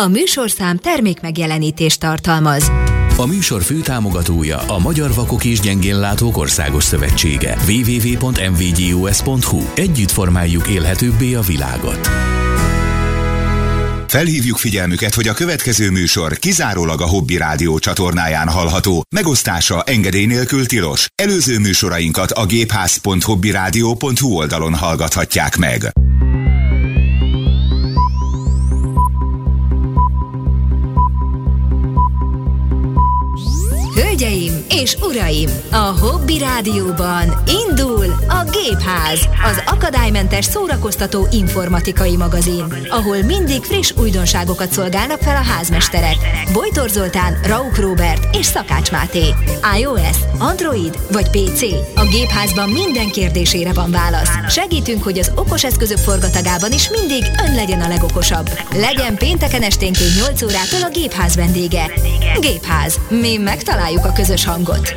A műsorszám termék megjelenítést tartalmaz. A műsor főtámogatója a Magyar Vakok és Gyengénlátók Országos Szövetsége. www.mvgus.hu Együtt formáljuk élhetőbbé a világot. Felhívjuk figyelmüket, hogy a következő műsor kizárólag a Hobby Rádió csatornáján hallható. Megosztása engedély nélkül tilos. Előző műsorainkat a gépház.hobbyradio.hu oldalon hallgathatják meg. Hölgyeim és uraim, a Hobby Rádióban indul a Gépház, az akadálymentes szórakoztató informatikai magazin, ahol mindig friss újdonságokat szolgálnak fel a házmesterek. Bojtor Zoltán, Rauk Robert és Szakács Máté. iOS, Android vagy PC? A Gépházban minden kérdésére van válasz. Segítünk, hogy az okos eszközök forgatagában is mindig ön legyen a legokosabb. Legyen pénteken esténként 8 órától a Gépház vendége. Gépház. Mi megtaláljuk a közös hangot.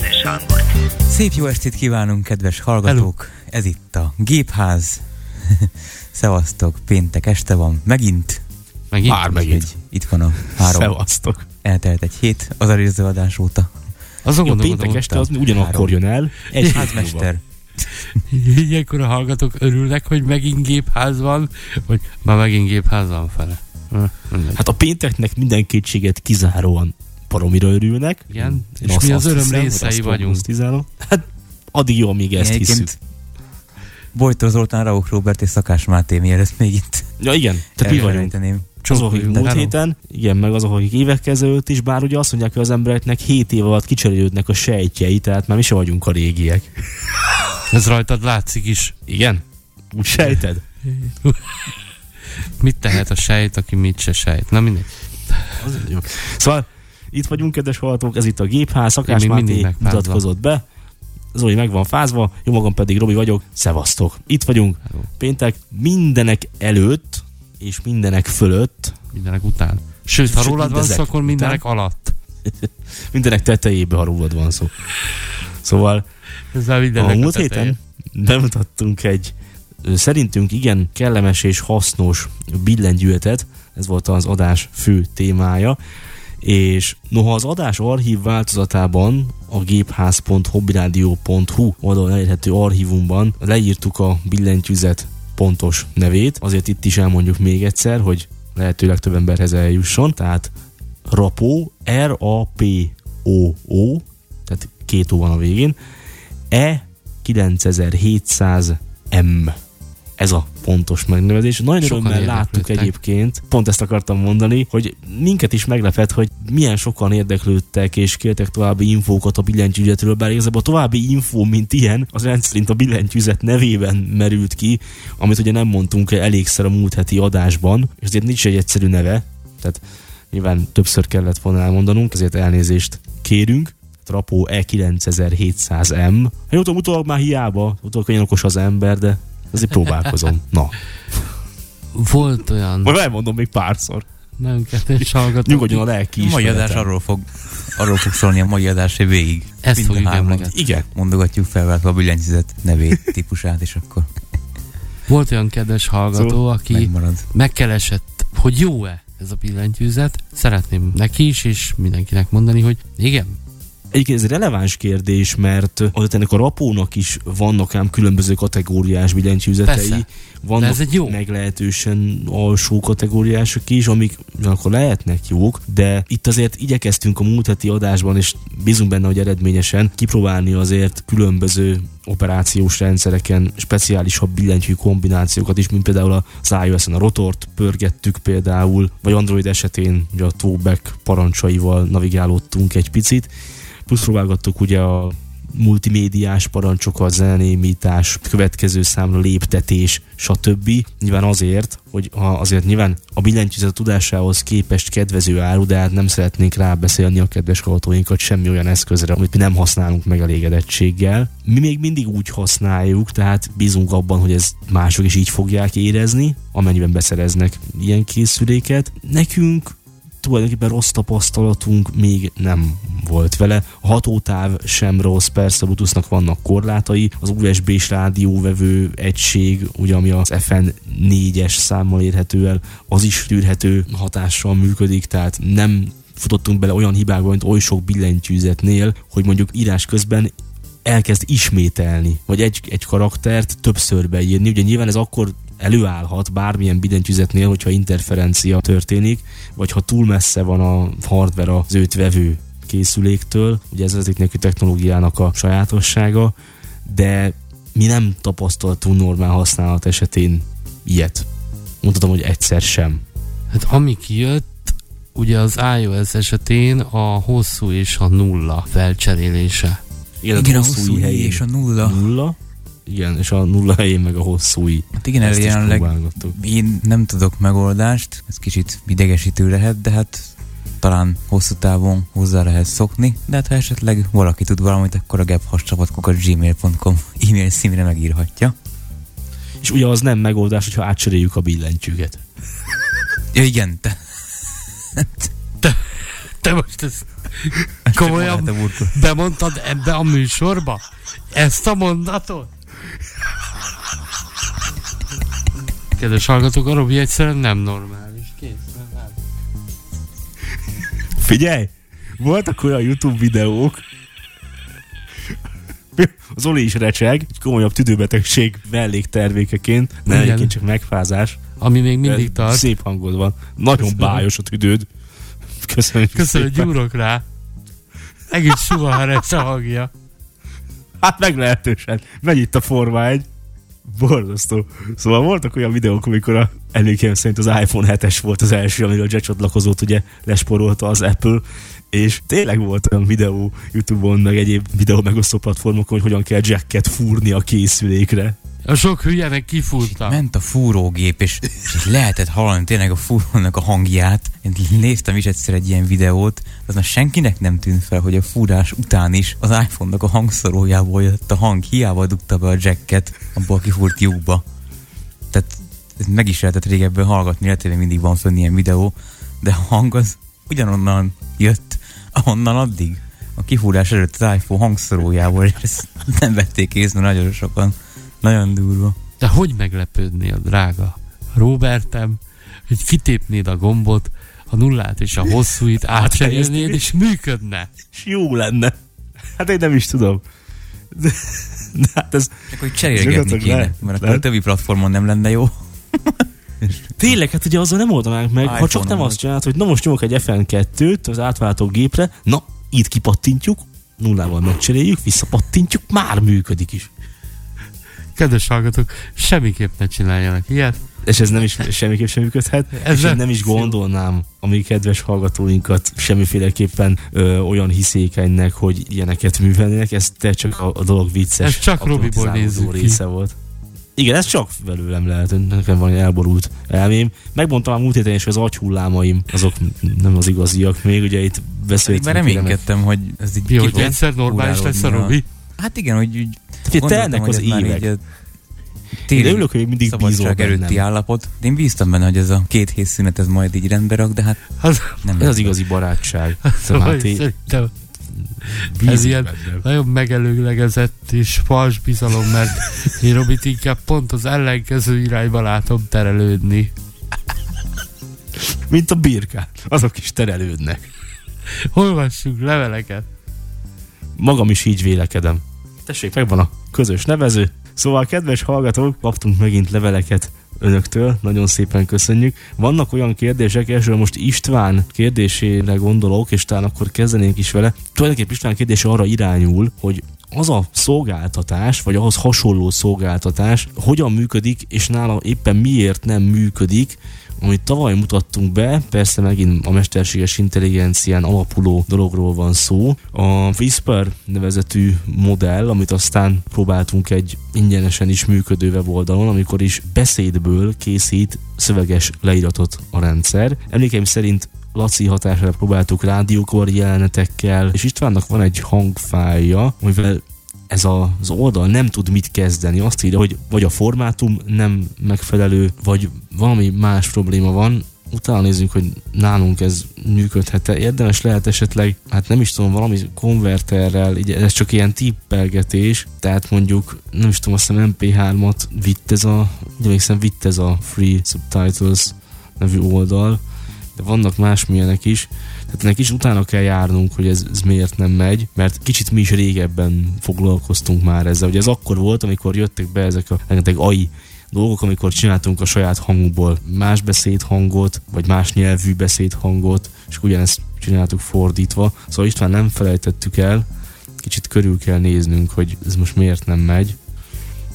Szép jó estét kívánunk, kedves hallgatók! Hello. Ez itt a Gépház. Szevasztok, péntek este van, megint. Megint? Már megint. Egy, itt van a három. Szevasztok. Eltelt egy hét az előző adás óta. Azon a péntek este az ugyanakkor jön el. Egy házmester. Ilyenkor a hallgatók örülnek, hogy megint gépház van, vagy már megint gépház van fele. Hát a pénteknek minden kétséget kizáróan paromira örülnek. Igen, és mi az öröm hiszem, részei vagyunk. Hát addig jó, amíg ezt hiszük. Bojtor Zoltán, Rauk Robert és Szakás Máté, mielőtt még itt Ja igen, te mi vagyunk. Azok, akik múlt hello. héten, igen, meg azok, akik évek ezelőtt is, bár ugye azt mondják, hogy az embereknek 7 év alatt kicserélődnek a sejtjei, tehát már mi sem vagyunk a régiek. Ez rajtad látszik is. Igen? Úgy sejted? mit tehet a sejt, aki mit se sejt? Na mindegy. Az jó. Szóval itt vagyunk, kedves hallgatók, ez itt a gépház, Szakás Máté mutatkozott be. Zoli meg van fázva, jó magam pedig Robi vagyok, szevasztok. Itt vagyunk, Hello. péntek mindenek előtt, és mindenek fölött. Mindenek után. Sőt, ha rólad van szó, akkor mindenek után. alatt. mindenek tetejébe, ha rólad van szó. Szóval a múlt héten bemutattunk egy szerintünk igen kellemes és hasznos billentyűetet, ez volt az adás fő témája, és noha az adás archív változatában a gépház.hobbyradio.hu oldalon elérhető archívumban leírtuk a billentyűzet pontos nevét, azért itt is elmondjuk még egyszer, hogy lehetőleg több emberhez eljusson, tehát Rapó, R-A-P-O-O, tehát két ó van a végén, E 9700 M ez a pontos megnevezés. Nagyon örömmel láttuk egyébként, pont ezt akartam mondani, hogy minket is meglepett, hogy milyen sokan érdeklődtek és kértek további infókat a billentyűzetről, bár igazából a további infó, mint ilyen, az rendszerint a billentyűzet nevében merült ki, amit ugye nem mondtunk elégszer a múlt heti adásban, és azért nincs egy egyszerű neve, tehát nyilván többször kellett volna elmondanunk, ezért elnézést kérünk. Trapó E9700M. Hát utólag, utólag már hiába, utólag könnyen okos az ember, de Azért próbálkozom. Na. Volt olyan... Majd elmondom még párszor. Nem kettős hallgatom. Nyugodjon a lelki is. Mai adás arról fog, arról fog szólni a mai adás végig. Ezt Mind fogjuk emlegetni. Igen. Mondogatjuk fel a billentyűzet nevét, típusát, és akkor... Volt olyan kedves hallgató, szóval aki megmarad. megkeresett, hogy jó-e ez a billentyűzet. Szeretném neki is, és mindenkinek mondani, hogy igen, Egyébként ez releváns kérdés, mert azért ennek a rapónak is vannak ám különböző kategóriás billentyűzetei. Persze. Vannak ez egy jó. meglehetősen alsó kategóriások is, amik akkor lehetnek jók, de itt azért igyekeztünk a múlt heti adásban, és bízunk benne, hogy eredményesen kipróbálni azért különböző operációs rendszereken speciálisabb billentyű kombinációkat is, mint például az iOS-en a rotort pörgettük például, vagy Android esetén ugye a Towback parancsaival navigálódtunk egy picit, plusz próbálgattuk ugye a multimédiás parancsokat, zenémítás, következő számra léptetés, stb. Nyilván azért, hogy ha azért nyilván a billentyűzet tudásához képest kedvező áru, de hát nem szeretnénk rábeszélni a kedves hallgatóinkat semmi olyan eszközre, amit mi nem használunk megelégedettséggel. Mi még mindig úgy használjuk, tehát bízunk abban, hogy ez mások is így fogják érezni, amennyiben beszereznek ilyen készüléket. Nekünk tulajdonképpen rossz tapasztalatunk még nem volt vele. A hatótáv sem rossz, persze a Bluetoothnak vannak korlátai, az USB-s rádióvevő egység, ugye ami az FN4-es számmal érhető el, az is tűrhető hatással működik, tehát nem futottunk bele olyan hibákba, mint oly sok billentyűzetnél, hogy mondjuk írás közben elkezd ismételni, vagy egy, egy karaktert többször beírni. Ugye nyilván ez akkor előállhat bármilyen billentyűzetnél, hogyha interferencia történik, vagy ha túl messze van a hardware az őt vevő készüléktől, ugye ez az egyik technológiának a sajátossága, de mi nem tapasztaltunk normál használat esetén ilyet. Mondhatom, hogy egyszer sem. Hát ami kijött, ugye az iOS esetén a hosszú és a nulla felcserélése. Igen, igen a hosszú, hosszú és a nulla. Nulla, igen, és a nulla helyén meg a hosszúi. Hát igen, ez jelenleg én nem tudok megoldást, ez kicsit idegesítő lehet, de hát talán hosszú távon hozzá lehet szokni, de hát ha esetleg valaki tud valamit, akkor a gebhascsapatkokat gmail.com e-mail színre megírhatja. És ugye az nem megoldás, hogyha átcseréljük a billentyűket. Ja igen, te... te, te most ezt komolyan bemondtad ebbe a műsorba? Ezt a mondatot? Kedves hallgatók, a Robi egyszerűen nem normális. Kész, nem Figyelj! Voltak olyan YouTube videók, az Oli is recseg, egy komolyabb tüdőbetegség melléktervékeként, ne egyébként csak megfázás. Ami még mindig tart. Szép hangod van. Nagyon Köszönöm. bájos a tüdőd. Köszönjük Köszönöm, hogy gyúrok rá. Egész suhar ez a hangja. Hát meglehetősen. Megy itt a Forma egy. Borzasztó. Szóval voltak olyan videók, amikor a emlékeim szerint az iPhone 7-es volt az első, amiről a csatlakozót ugye lesporolta az Apple, és tényleg volt olyan videó Youtube-on, meg egyéb videó megosztó platformokon, hogy hogyan kell jacket fúrni a készülékre. A sok hülye meg kifúrta. Ment a fúrógép, és, és lehetett hallani tényleg a fúrónak a hangját. Én néztem is egyszer egy ilyen videót, az már senkinek nem tűnt fel, hogy a fúrás után is az iPhone-nak a hangszorójából jött a hang, hiába dugta be a jacket abból a kifúrt lyukba. Tehát meg is lehetett régebben hallgatni, lehet, mindig van fönn ilyen videó, de a hang az ugyanonnan jött, ahonnan addig. A kifúrás előtt az iPhone hangszorójából, és ezt nem vették észre nagyon sokan. Nagyon durva. De hogy meglepődnél, drága Robertem, hogy kitépnéd a gombot, a nullát és a hosszúit átcserélnéd, és működne. És jó lenne. Hát én nem is tudom. De, de hát ez... Akkor cserélgetni kéne, le, mert akkor a többi platformon nem lenne jó. Tényleg, hát ugye azzal nem oldanánk meg, ha csak nem azt csinálod, hogy na most nyomok egy FN2-t az átváltó gépre, na, itt kipattintjuk, nullával megcseréljük, visszapattintjuk, már működik is kedves hallgatók, semmiképp ne csináljanak ilyet. És ez nem is semmiképp sem működhet, ez és nem, én nem is gondolnám a mi kedves hallgatóinkat semmiféleképpen ö, olyan hiszékenynek, hogy ilyeneket művelnének, ez te csak a, a dolog vicces. Ez csak Robiból nézzük része ki. volt. Igen, ez csak velőlem lehet, nekem van egy elborult elmém. Megmondtam a múlt héten is, hogy az agyhullámaim, azok nem az igaziak még, ugye itt beszéltünk. Mert reménykedtem, hogy ez így Mi, hogy egyszer normális lesz a Robi? Hát igen, hogy úgy Figyelj, telnek az évek. Így téli örülök, hogy mindig bízol előtti állapot. Én bíztam benne, hogy ez a két hét szünet ez majd így rendbe rak, de hát az, nem ez az igazi barátság. Szóval szerintem ez ilyen bennem. nagyon megelőlegezett és fals bizalom, mert én Robit inkább pont az ellenkező irányba látom terelődni. Mint a birkát. Azok is terelődnek. Olvassunk leveleket. Magam is így vélekedem. Tessék, megvan a közös nevező. Szóval, kedves hallgatók, kaptunk megint leveleket önöktől, nagyon szépen köszönjük. Vannak olyan kérdések, elsőre most István kérdésére gondolok, és talán akkor kezdenénk is vele. Tulajdonképpen István kérdése arra irányul, hogy az a szolgáltatás, vagy ahhoz hasonló szolgáltatás hogyan működik, és nála éppen miért nem működik, amit tavaly mutattunk be, persze megint a mesterséges intelligencián alapuló dologról van szó. A Whisper nevezetű modell, amit aztán próbáltunk egy ingyenesen is működő weboldalon, amikor is beszédből készít szöveges leíratot a rendszer. Emlékeim szerint Laci hatására próbáltuk rádiókor jelenetekkel, és Istvánnak van egy hangfája, amivel ez a, az oldal nem tud mit kezdeni. Azt írja, hogy vagy a formátum nem megfelelő, vagy valami más probléma van, utána nézzünk, hogy nálunk ez működhet-e. Érdemes lehet esetleg, hát nem is tudom, valami konverterrel, így ez csak ilyen tippelgetés, tehát mondjuk, nem is tudom, azt hiszem MP3-at vitt ez a, ugye vitt ez a Free Subtitles nevű oldal, de vannak más milyenek is, tehát ennek is utána kell járnunk, hogy ez, ez miért nem megy, mert kicsit mi is régebben foglalkoztunk már ezzel. Ugye ez akkor volt, amikor jöttek be ezek a rengeteg AI dolgok, amikor csináltunk a saját hangunkból más beszédhangot, vagy más nyelvű beszédhangot, és ugyanezt csináltuk fordítva. Szóval István nem felejtettük el, kicsit körül kell néznünk, hogy ez most miért nem megy.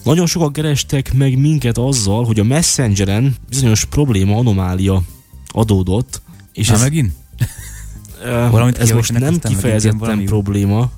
Nagyon sokan kerestek meg minket azzal, hogy a Messengeren bizonyos probléma, anomália adódott. És ez, megint? Valamit ez most nem kifejezetten probléma,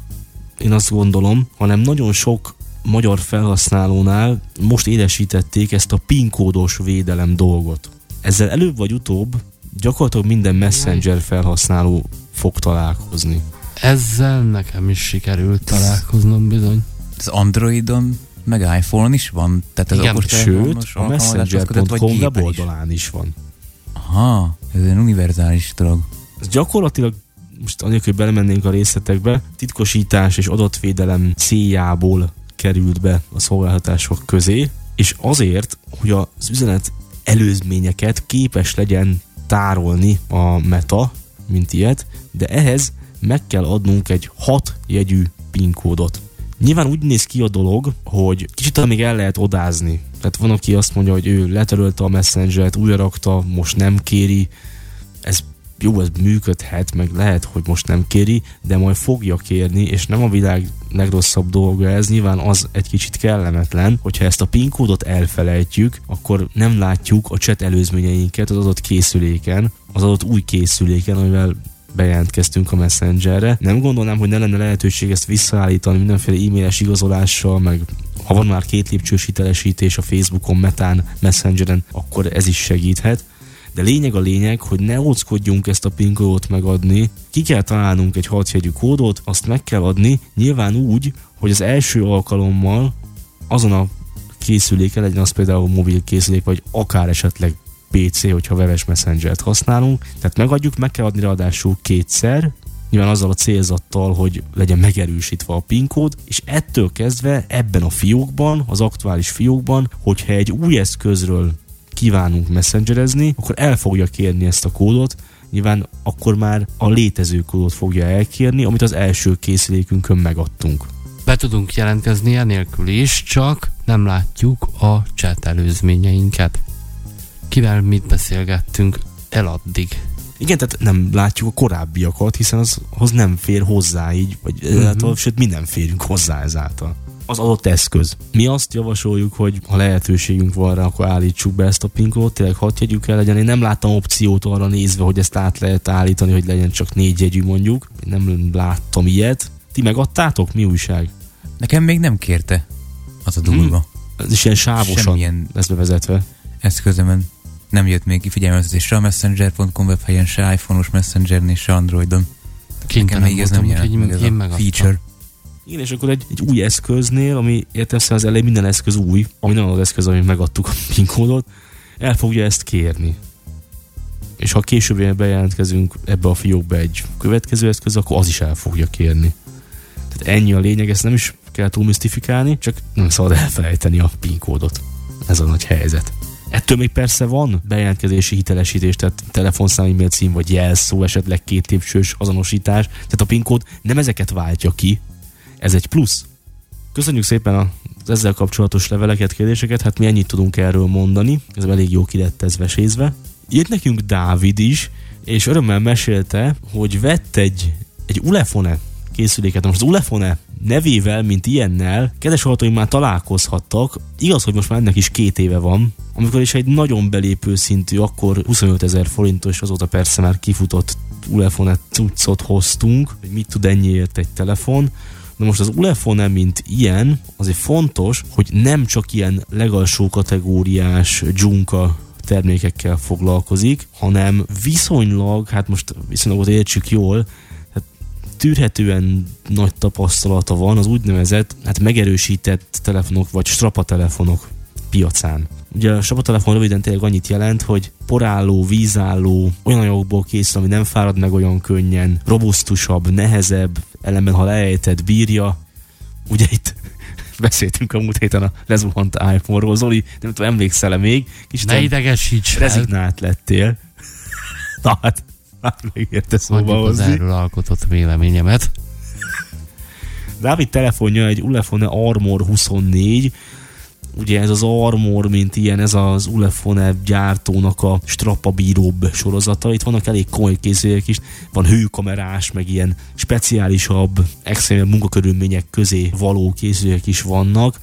én azt gondolom, hanem nagyon sok magyar felhasználónál most élesítették ezt a PIN kódos védelem dolgot. Ezzel előbb vagy utóbb gyakorlatilag minden messenger felhasználó fog találkozni. Ezzel nekem is sikerült találkoznom bizony. Az Androidon meg iPhone is van? Tehát ez Igen, sőt, a messenger.com weboldalán is van. Aha, ez egy univerzális dolog. Ez gyakorlatilag most anélkül, hogy belemennénk a részletekbe, titkosítás és adatvédelem céljából került be a szolgáltatások közé, és azért, hogy az üzenet előzményeket képes legyen tárolni a meta, mint ilyet, de ehhez meg kell adnunk egy 6 jegyű PIN kódot. Nyilván úgy néz ki a dolog, hogy kicsit még el lehet odázni. Tehát van, aki azt mondja, hogy ő letörölte a Messenger-t, újra rakta, most nem kéri. Ez jó, ez működhet, meg lehet, hogy most nem kéri, de majd fogja kérni, és nem a világ legrosszabb dolga ez, nyilván az egy kicsit kellemetlen, hogyha ezt a PIN kódot elfelejtjük, akkor nem látjuk a chat előzményeinket az adott készüléken, az adott új készüléken, amivel bejelentkeztünk a Messengerre. Nem gondolnám, hogy ne lenne lehetőség ezt visszaállítani mindenféle e-mailes igazolással, meg ha van már két lépcsős hitelesítés a Facebookon, Metán, Messengeren, akkor ez is segíthet. De lényeg a lényeg, hogy ne óckodjunk ezt a PIN kódot megadni, ki kell találnunk egy hatjegyű kódot, azt meg kell adni, nyilván úgy, hogy az első alkalommal azon a készüléken, legyen az például mobil készülék, vagy akár esetleg PC, hogyha webes messenger-t használunk. Tehát megadjuk, meg kell adni ráadásul kétszer, nyilván azzal a célzattal, hogy legyen megerősítve a PIN kód, és ettől kezdve ebben a fiókban, az aktuális fiókban, hogyha egy új eszközről kívánunk messengerezni, akkor el fogja kérni ezt a kódot, nyilván akkor már a létező kódot fogja elkérni, amit az első készülékünkön megadtunk. Be tudunk jelentkezni enélkül is, csak nem látjuk a chat előzményeinket. Kivel mit beszélgettünk el addig? Igen, tehát nem látjuk a korábbiakat, hiszen azhoz nem fér hozzá így, vagy uh-huh. ezáltal, sőt mi nem férünk hozzá ezáltal az adott eszköz. Mi azt javasoljuk, hogy ha lehetőségünk van rá, akkor állítsuk be ezt a PIN kódot, tényleg hat jegyű kell legyen. Én nem láttam opciót arra nézve, hogy ezt át lehet állítani, hogy legyen csak négy jegyű mondjuk. Én nem láttam ilyet. Ti megadtátok? Mi újság? Nekem még nem kérte az a durva. Hmm. Ez is ilyen sávosan Semmilyen lesz bevezetve. Eszközömen nem jött még figyelmeztetésre a messenger.com webhelyen, se iPhone-os messengernél, se Androidon. Nekem még ez nem jelent meg ez a feature. Igen, és akkor egy, egy új eszköznél, ami értesz az elején minden eszköz új, ami nem az eszköz, amit megadtuk a PIN kódot, el fogja ezt kérni. És ha később bejelentkezünk ebbe a fiókba egy következő eszköz, akkor az is el fogja kérni. Tehát ennyi a lényeg, ezt nem is kell túl misztifikálni, csak nem szabad elfelejteni a PIN kódot. Ez a nagy helyzet. Ettől még persze van bejelentkezési hitelesítés, tehát telefonszám, e-mail cím vagy jelszó, esetleg két lépcsős azonosítás. Tehát a PIN kód nem ezeket váltja ki, ez egy plusz. Köszönjük szépen az ezzel kapcsolatos leveleket, kérdéseket, hát mi ennyit tudunk erről mondani, ez elég jó ki lett ez vesézve. Írt nekünk Dávid is, és örömmel mesélte, hogy vett egy, egy Ulefone készüléket. Most az Ulefone nevével, mint ilyennel, kedves hallgatóim már találkozhattak. Igaz, hogy most már ennek is két éve van, amikor is egy nagyon belépő szintű, akkor 25 ezer forintos, azóta persze már kifutott Ulefone cuccot hoztunk, hogy mit tud ennyiért egy telefon. Na most az Ulefone, mint ilyen, azért fontos, hogy nem csak ilyen legalsó kategóriás dzsunka termékekkel foglalkozik, hanem viszonylag, hát most viszonylag értsük jól, hát tűrhetően nagy tapasztalata van az úgynevezett, hát megerősített telefonok vagy strapa telefonok piacán. Ugye a sapatelefon röviden tényleg annyit jelent, hogy porálló, vízálló, olyan anyagokból készül, ami nem fárad meg olyan könnyen, robusztusabb, nehezebb, ellenben ha leejted, bírja. Ugye itt beszéltünk a múlt héten a lezuhant iPhone-ról. Zoli, nem tudom, emlékszel-e még? Kis ne idegesíts Rezignált lettél. Na hát, hát megérte szóba hozni. az erről alkotott véleményemet. Dávid telefonja egy Ulefone Armor 24, ugye ez az Armor, mint ilyen, ez az Ulefone gyártónak a strapabíróbb sorozata. Itt vannak elég komoly készülékek is, van hőkamerás, meg ilyen speciálisabb, extrém munkakörülmények közé való készülékek is vannak.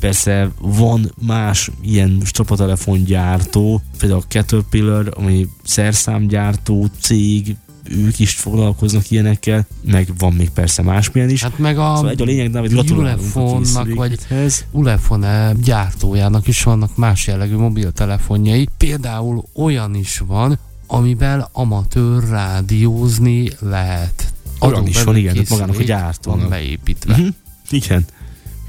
Persze van más ilyen strapatelefongyártó, például a Caterpillar, ami szerszámgyártó cég, ők is foglalkoznak ilyenekkel, meg van még persze másmilyen is. Hát meg a, szóval egy a lényeg, Dávid, Ulefonnak, vagy Ulefone gyártójának is vannak más jellegű mobiltelefonjai. Például olyan is van, amivel amatőr rádiózni lehet. Olyan is van, igen, magának a gyártónak. Van beépítve. Uh-huh. Igen.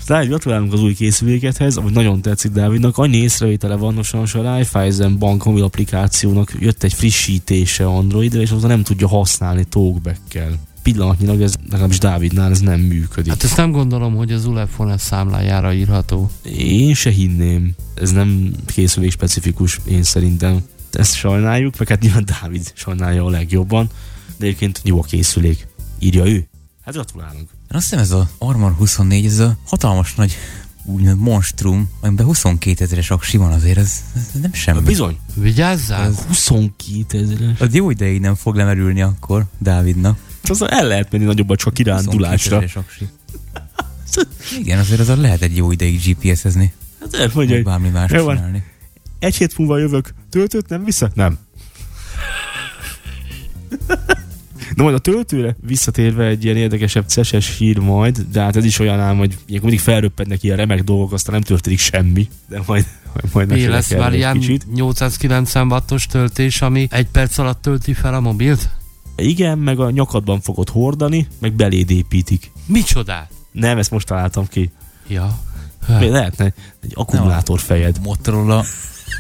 Dávid, gratulálunk az új készülékethez, ami nagyon tetszik Dávidnak. Annyi észrevétele van, most a Raiffeisen bank mobil applikációnak jött egy frissítése Androidra, és azon nem tudja használni talkback-kel pillanatnyilag ez legalábbis Dávidnál ez nem működik. Hát ezt nem gondolom, hogy az Ulefone számlájára írható. Én se hinném. Ez nem készülék specifikus, én szerintem. Ezt sajnáljuk, meg hát nyilván Dávid sajnálja a legjobban, de egyébként jó a készülék. Írja ő. Hát gratulálunk. Én azt hiszem ez a Armor 24, ez a hatalmas nagy úgymond monstrum, amiben 22 ezeres aksi van azért, ez, ez nem semmi. Bizony. Vigyázzál! Ez 22 ezeres. Az jó ideig nem fog lemerülni akkor Dávidnak. Az el lehet menni nagyobb csak kirándulásra. Igen, azért az lehet egy jó ideig GPS-ezni. Hát elmondja, hogy bármi más csinálni. Egy hét múlva jövök. Töltőt nem vissza? Nem. Na majd a töltőre visszatérve egy ilyen érdekesebb ceses hír majd, de hát ez is olyan ám, hogy ilyenkor mindig felröppednek ilyen remek dolgok, aztán nem történik semmi, de majd majd Mi lesz már ilyen kicsit. 890 wattos töltés, ami egy perc alatt tölti fel a mobilt? Igen, meg a nyakadban fogod hordani, meg beléd építik. Micsoda? Nem, ezt most találtam ki. Ja. Mi lehetne egy akkumulátor fejed. Motorola,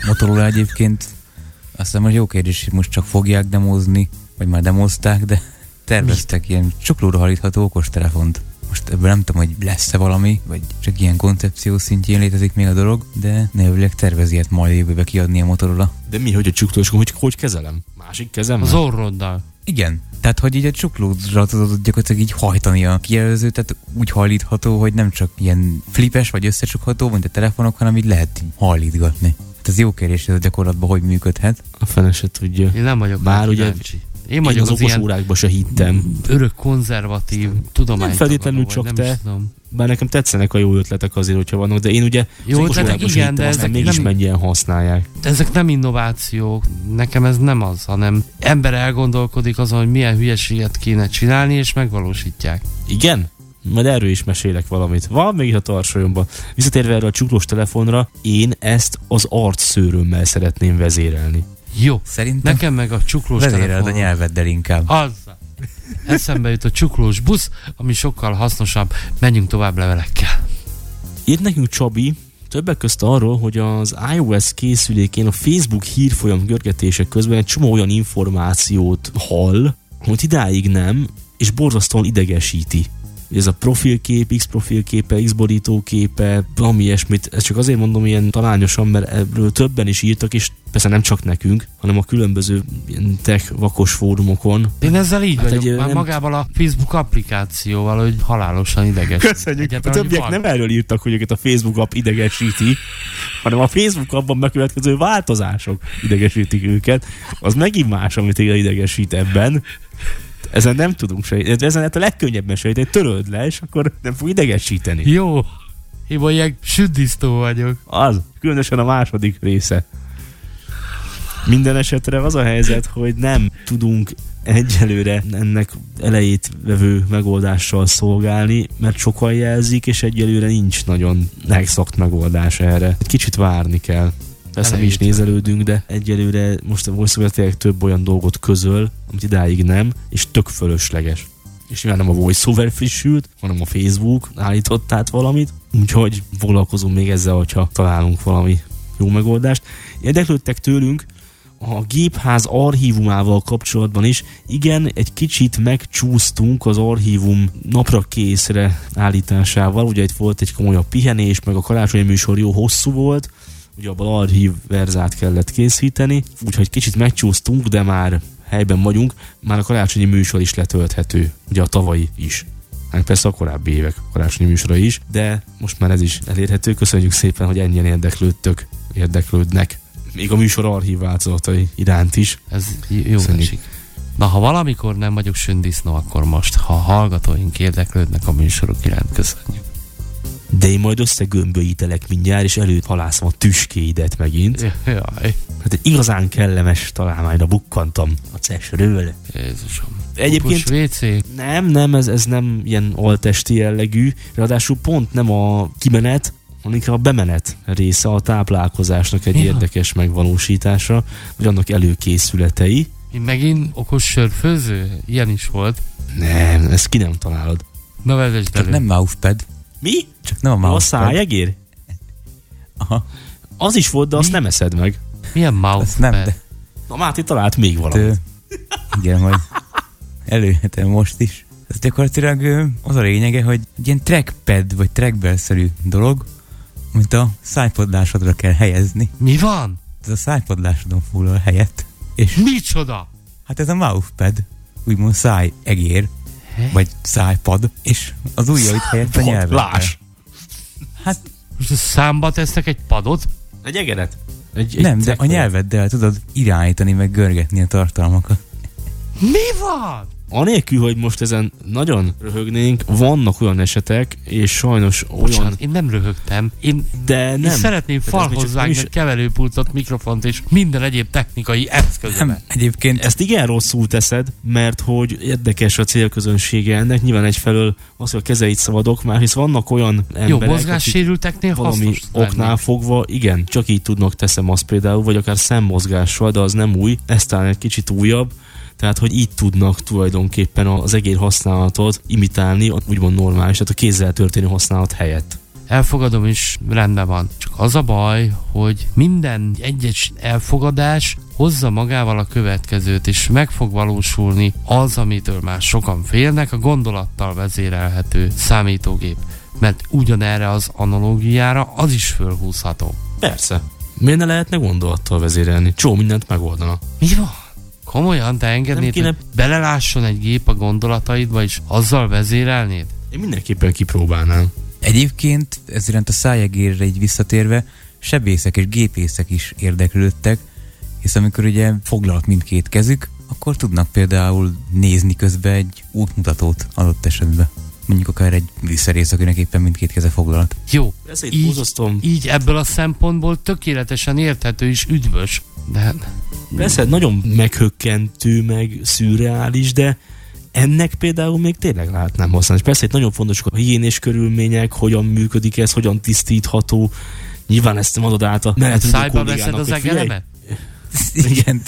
Motorola egyébként azt hiszem, hogy jó kérdés, most csak fogják demozni vagy már demozták, de terveztek Mit? ilyen csuklóra hajtható okostelefont. Most ebből nem tudom, hogy lesz-e valami, vagy csak ilyen koncepció szintjén létezik még a dolog, de névleg tervezi ilyet majd jövőbe kiadni a Motorola. De mi, hogy a csuklós, hogy, hogy kezelem? Másik kezem? Az orroddal. Igen. Tehát, hogy így a csuklódra tudod gyakorlatilag így hajtani a kijelzőt, tehát úgy hajlítható, hogy nem csak ilyen flipes vagy összecsukható, mint a telefonok, hanem így lehet így hajlítgatni. Hát ez jó kérdés, ez a gyakorlatban hogy működhet. A fene se tudja. Én nem vagyok Bár ugye én, Én az, az okos órákba se hittem. Örök konzervatív tudomány. Nem feltétlenül csak nem te. Bár nekem tetszenek a jó ötletek azért, hogyha vannak, de én ugye jó ötletek, igen, de ezek mégis nem, mennyien használják. De ezek nem innovációk, nekem ez nem az, hanem ember elgondolkodik azon, hogy milyen hülyeséget kéne csinálni, és megvalósítják. Igen? Majd erről is mesélek valamit. Van még a tarsolyomban. Visszatérve erre a csuklós telefonra, én ezt az arcszőrömmel szeretném vezérelni. Jó. Szerintem Nekem meg a csuklós telefon. a nyelveddel inkább. Az. Eszembe jut a csuklós busz, ami sokkal hasznosabb. Menjünk tovább levelekkel. Írt nekünk Csabi, többek közt arról, hogy az iOS készülékén a Facebook hírfolyam görgetések közben egy csomó olyan információt hall, hogy idáig nem, és borzasztóan idegesíti ez a profilkép, X profilképe, X borítóképe, valami ilyesmit, ezt csak azért mondom ilyen talányosan, mert ebből többen is írtak, és persze nem csak nekünk, hanem a különböző ilyen tech vakos fórumokon. Én ezzel így hát vagyok, egy, már nem... magával a Facebook applikációval, hogy halálosan ideges. Köszönjük. Egyáltalán, a többiek nem erről írtak, hogy őket a Facebook app idegesíti, hanem a Facebook abban bekövetkező változások idegesítik őket. Az megint más, amit idegesít ebben. Ezen nem tudunk sejteni. Ezen hát a legkönnyebben sejteni, töröld le, és akkor nem fog idegesíteni. Jó. Én ilyen süddisztó vagyok. Az. Különösen a második része. Minden esetre az a helyzet, hogy nem tudunk egyelőre ennek elejét vevő megoldással szolgálni, mert sokan jelzik, és egyelőre nincs nagyon megszakt megoldás erre. Egy kicsit várni kell. Persze mi is nézelődünk, de egyelőre most a voiceover tényleg több olyan dolgot közöl, amit idáig nem, és tök fölösleges. És nyilván nem a voiceover frissült, hanem a Facebook állított át valamit, úgyhogy foglalkozunk még ezzel, hogyha találunk valami jó megoldást. Érdeklődtek tőlünk a gépház archívumával kapcsolatban is. Igen, egy kicsit megcsúsztunk az archívum napra készre állításával. Ugye itt volt egy komolyabb pihenés, meg a karácsonyi műsor jó hosszú volt, ugye abban archív verzát kellett készíteni, úgyhogy kicsit megcsúsztunk, de már helyben vagyunk, már a karácsonyi műsor is letölthető, ugye a tavalyi is. Hát persze a korábbi évek karácsonyi műsora is, de most már ez is elérhető. Köszönjük szépen, hogy ennyien érdeklődtök, érdeklődnek. Még a műsor archív változatai iránt is. Ez jó esik. Na, ha valamikor nem vagyok sündisznó, akkor most, ha hallgatóink érdeklődnek a műsorok iránt, köszönjük. De én majd összegömböítelek mindjárt, és előtt halászom a tüskéidet megint. Jaj. Hát egy igazán kellemes találmányra bukkantam a cesről. Jézusom. Egyébként WC. nem, nem, ez, ez nem ilyen altesti jellegű, ráadásul pont nem a kimenet, hanem a bemenet része a táplálkozásnak egy Ja. érdekes megvalósítása, vagy annak előkészületei. Mi megint okos sörfőző? Ilyen is volt. Nem, ezt ki nem találod. Na vezesd Csak elő. nem mousepad, Mi? csak nem a A mousepad. szájegér? Aha, Az is volt, de azt nem eszed meg. Milyen mouse azt nem, de Na Máté talált még valamit. Ö, igen, majd előhetem most is. Ez gyakorlatilag az a lényege, hogy egy ilyen trackpad vagy trackbell-szerű dolog, amit a szájpadlásodra kell helyezni. Mi van? Ez a szájpadlásodon foglal helyet. És Micsoda? hát ez a mousepad, úgymond száj egér, vagy szájpad, és az helyett a nyelvet. Láss! Hát Most számba tesznek egy padot? Egy egeret? Egy, egy nem, de a nyelveddel tudod irányítani, meg görgetni a tartalmakat. Mi van? Anélkül, hogy most ezen nagyon röhögnénk, vannak olyan esetek, és sajnos olyan... Bocsánat, én nem röhögtem. Én, De én nem. szeretném ez még falhoz vágni is- keverőpultot, mikrofont és minden egyéb technikai eszközömet. Nem, egyébként Ezt igen rosszul teszed, mert hogy érdekes a célközönsége ennek. Nyilván egyfelől az, hogy a kezeit szabadok, már hisz vannak olyan emberek, Jó, akik mozgássérülteknél valami oknál lenni. fogva, igen, csak így tudnak teszem azt például, vagy akár szemmozgással, de az nem új, ez talán egy kicsit újabb, tehát hogy így tudnak tulajdonképpen az egér használatot imitálni, úgymond normális, tehát a kézzel történő használat helyett. Elfogadom is, rendben van. Csak az a baj, hogy minden egyes elfogadás hozza magával a következőt, és meg fog valósulni az, amitől már sokan félnek, a gondolattal vezérelhető számítógép. Mert ugyanerre az analógiára az is fölhúzható. Persze. Miért ne lehetne gondolattal vezérelni? Csó mindent megoldana. Mi van? Komolyan, te engednéd, kéne- hogy belelásson egy gép a gondolataidba, és azzal vezérelnéd? Én mindenképpen kipróbálnám. Egyébként ez iránt a szájegérre így visszatérve, sebészek és gépészek is érdeklődtek, hisz amikor ugye foglalt mindkét kezük, akkor tudnak például nézni közben egy útmutatót adott esetben. Mondjuk akár egy visszarész, akinek éppen mindkét keze foglalt. Jó, így, így ebből a szempontból tökéletesen érthető és üdvös. De Persze, nagyon meghökkentő, meg szürreális, de ennek például még tényleg látnám használni. És persze itt nagyon fontos a higiénés körülmények, hogyan működik ez, hogyan tisztítható. Nyilván ezt nem adod át a menet szájba veszed az egelemet? Igen.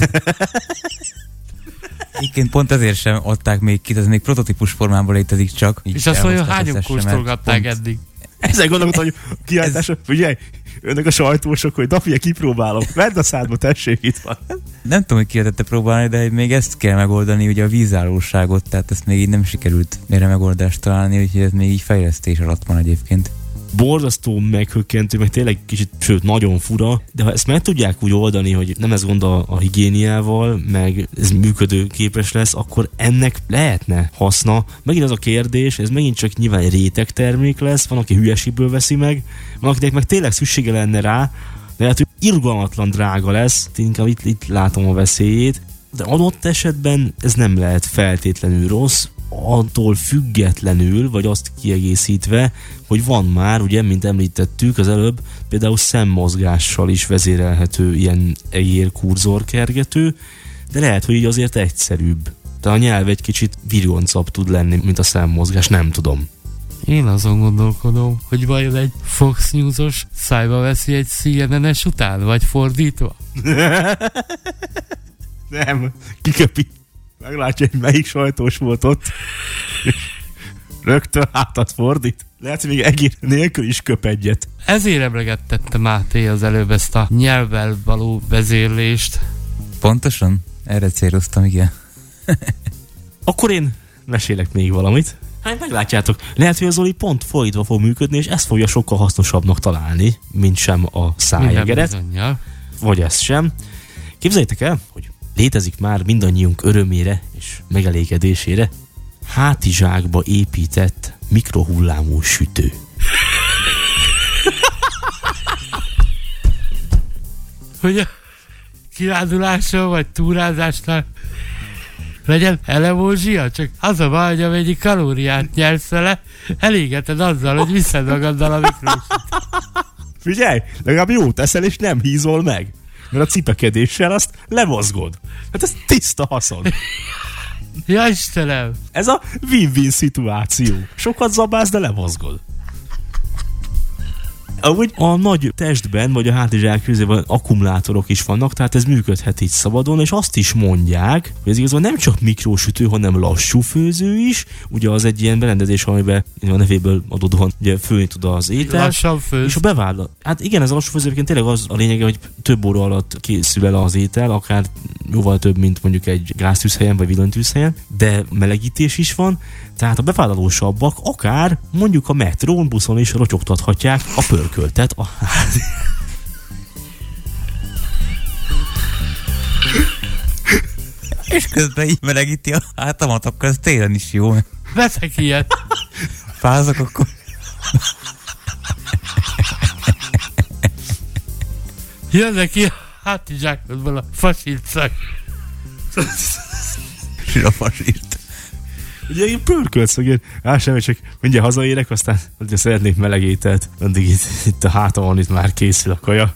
Igen, pont ezért sem adták még ki, ez még prototípus formában létezik csak. Így És azt mondja, hányan kóstolgatták eddig? Ezen gondolkodtam, hogy a kiáltása, figyelj, önök a sajtósok, hogy Dafia kipróbálom. Vedd a szádba, tessék, itt van. Nem tudom, hogy ki lehetette próbálni, de még ezt kell megoldani, ugye a vízállóságot, tehát ezt még így nem sikerült erre megoldást találni, úgyhogy ez még így fejlesztés alatt van egyébként. Borzasztó meghökkentő, meg tényleg kicsit, sőt, nagyon fura, de ha ezt meg tudják úgy oldani, hogy nem ez gond a, a higiéniával, meg ez működő képes lesz, akkor ennek lehetne haszna. Megint az a kérdés, ez megint csak nyilván egy réteg termék lesz, van, aki hülyeségből veszi meg, van, akinek meg tényleg szüksége lenne rá, de lehet, hogy irgalmatlan drága lesz, inkább itt, itt látom a veszélyét, de adott esetben ez nem lehet feltétlenül rossz, attól függetlenül, vagy azt kiegészítve, hogy van már, ugye, mint említettük az előbb, például szemmozgással is vezérelhető ilyen egér kurzorkergető, de lehet, hogy így azért egyszerűbb. De a nyelv egy kicsit virgoncabb tud lenni, mint a szemmozgás, nem tudom. Én azon gondolkodom, hogy vajon egy Fox News-os szájba veszi egy CNN-es után, vagy fordítva? Nem, kiköpi. Meglátja, hogy melyik sajtós volt ott. Rögtön hátat fordít. Lehet, hogy még egér nélkül is köp egyet. Ezért emlegettette Máté az előbb ezt a nyelvvel való vezérlést. Pontosan? Erre céloztam, igen. Akkor én mesélek még valamit. Hát meglátjátok, lehet, hogy az Zoli pont fordítva fog működni, és ezt fogja sokkal hasznosabbnak találni, mint sem a szájegeret. Vagy ezt sem. Képzeljétek el, hogy létezik már mindannyiunk örömére és megelégedésére hátizsákba épített mikrohullámú sütő. hogy a kirándulásról vagy túrázásnál legyen elemózsia, csak az a baj, hogy amennyi kalóriát nyersz vele, elégeted azzal, hogy viszed magaddal a mikrosütőt. Figyelj, legalább jó teszel, és nem hízol meg. Mert a cipekedéssel azt lemozgod. Hát ez tiszta haszon. Ja Istenem! Ez a win-win szituáció. Sokat zabálsz, de lemozgod. Amúgy a nagy testben, vagy a hátizsák közében akkumulátorok is vannak, tehát ez működhet így szabadon, és azt is mondják, hogy ez igazából nem csak mikrósütő, hanem lassú főző is. Ugye az egy ilyen berendezés, amiben a nevéből adódóan ugye főni tud az étel. Lassan főz. És a bevált. Hát igen, ez a lassú főzőként tényleg az a lényege, hogy több óra alatt készül el az étel, akár jóval több, mint mondjuk egy gáztűzhelyen vagy villanytűzhelyen, de melegítés is van, tehát a befáradósabbak akár mondjuk a metrón, buszon is rotyogtathatják a pörköltet a ház. És közben így melegíti a hátamat, akkor ez télen is jó. Veszek ilyet. Fázok akkor. Jönnek ki a hátizsákodból a fasírcak. a fasírt. Ugye én pörkölsz, hogy én á, semmi, csak mindjárt hazaérek, aztán hogyha szeretnék meleg ételt, addig itt, itt a hátamon itt már készül a kaja.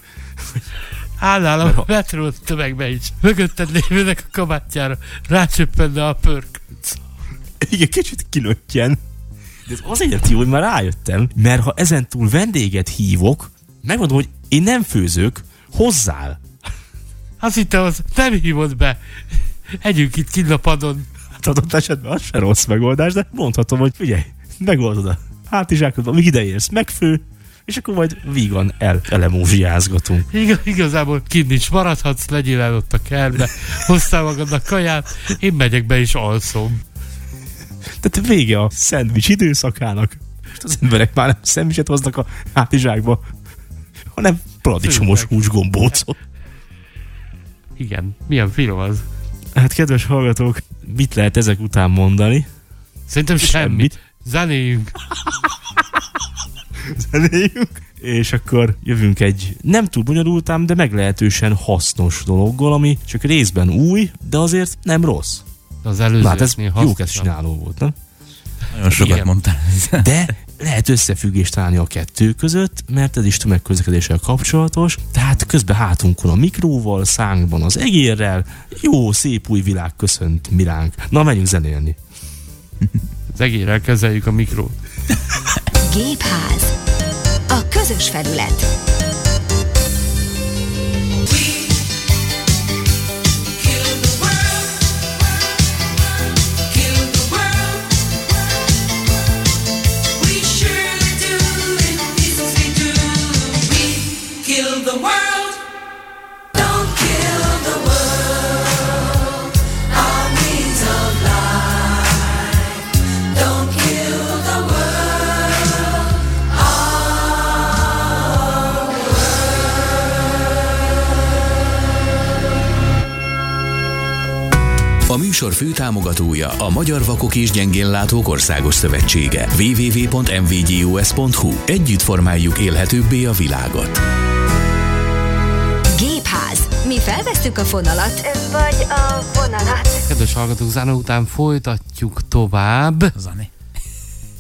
Állnál a metró tömegbe is. Mögötted lévőnek a kabátjára rácsöppenne a pörkölc. Igen, kicsit kinöttjen. De ez azért jó, hogy már rájöttem, mert ha ezen túl vendéget hívok, megmondom, hogy én nem főzök, hozzál. Azt hittem, az nem hívod be. Együnk itt kint a padon. Hát adott esetben az se rossz megoldás, de mondhatom, hogy figyelj, megoldod a hátizsákodba, míg ideérsz, megfő, és akkor majd vígan el elemózsiázgatunk. Igaz, igazából kint is maradhatsz, legyél el ott a kertbe, hoztál magadnak kaját, én megyek be és alszom. Tehát vége a szendvics időszakának. Most az emberek már nem szendvicset hoznak a hátizsákba, hanem paradicsomos húsgombócot. Igen, milyen finom az. Hát kedves hallgatók, mit lehet ezek után mondani? Szerintem semmit. semmit. Zenéjünk. És akkor jövünk egy nem túl bonyolultám, de meglehetősen hasznos dologgal, ami csak részben új, de azért nem rossz. Az előző hát ez jó csináló volt, nem? Nagyon sokat Igen. mondtál. De lehet összefüggést találni a kettő között, mert ez is tömegközlekedéssel kapcsolatos, tehát közben hátunkon a mikróval, szánkban az egérrel, jó, szép új világ köszönt miránk. Na, menjünk zenélni. Az egérrel kezeljük a mikrót. Gépház. A közös felület. Műsor főtámogatója a Magyar Vakok és Gyengénlátók Országos Szövetsége. www.mvgus.hu Együtt formáljuk élhetőbbé a világot. Gépház. Mi felvesztük a fonalat, vagy a vonalat. Kedves hallgatók, zene után folytatjuk tovább. Zani.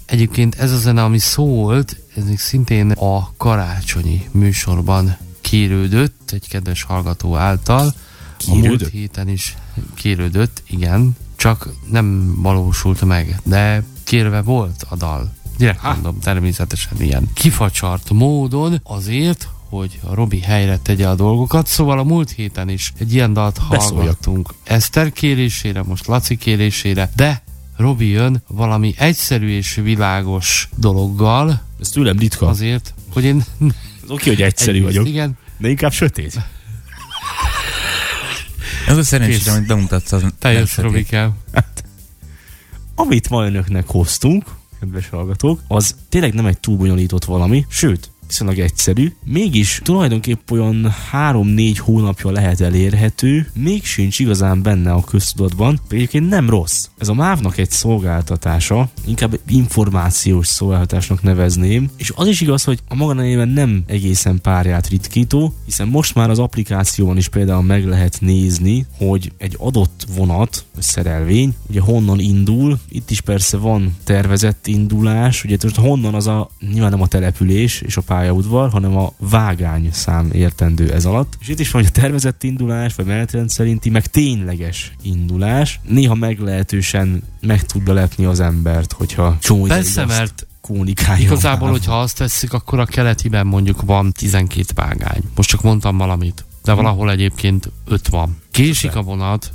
Egyébként ez a zene, ami szólt, ez még szintén a karácsonyi műsorban kérődött egy kedves hallgató által. Kérődött? A múlt héten is kérődött, igen, csak nem valósult meg, de kérve volt a dal. Direkt ha. mondom, természetesen ilyen kifacsart módon azért, hogy a Robi helyre tegye a dolgokat, szóval a múlt héten is egy ilyen dalt hallgattunk Eszter kérésére, most Laci kérésére, de Robi jön valami egyszerű és világos dologgal. Ez tőlem ritka. Azért, hogy én... Oké, hogy egyszerű Egyrészt, vagyok, Igen. de inkább sötét. Ez a szerencsére, amit bemutatsz, az Te nem jössz, sötét. Robikám. Amit ma önöknek hoztunk, kedves hallgatók, az tényleg nem egy túl bonyolított valami, sőt, viszonylag egyszerű, mégis tulajdonképp olyan 3-4 hónapja lehet elérhető, még sincs igazán benne a köztudatban, egyébként nem rossz. Ez a MÁV-nak egy szolgáltatása, inkább információs szolgáltatásnak nevezném, és az is igaz, hogy a maga nevében nem egészen párját ritkító, hiszen most már az applikációban is például meg lehet nézni, hogy egy adott vonat, vagy szerelvény, ugye honnan indul, itt is persze van tervezett indulás, ugye most honnan az a, nyilván nem a település és a pályaudvar, hanem a vágány szám értendő ez alatt. És itt is van, hogy a tervezett indulás, vagy menetrend szerinti, meg tényleges indulás. Néha meglehetősen meg tudja lepni az embert, hogyha csomó Persze, mert kommunikálja. igazából, a hogyha azt tesszük, akkor a keletiben mondjuk van 12 vágány. Most csak mondtam valamit. De valahol egyébként 5 van. Késik a vonat,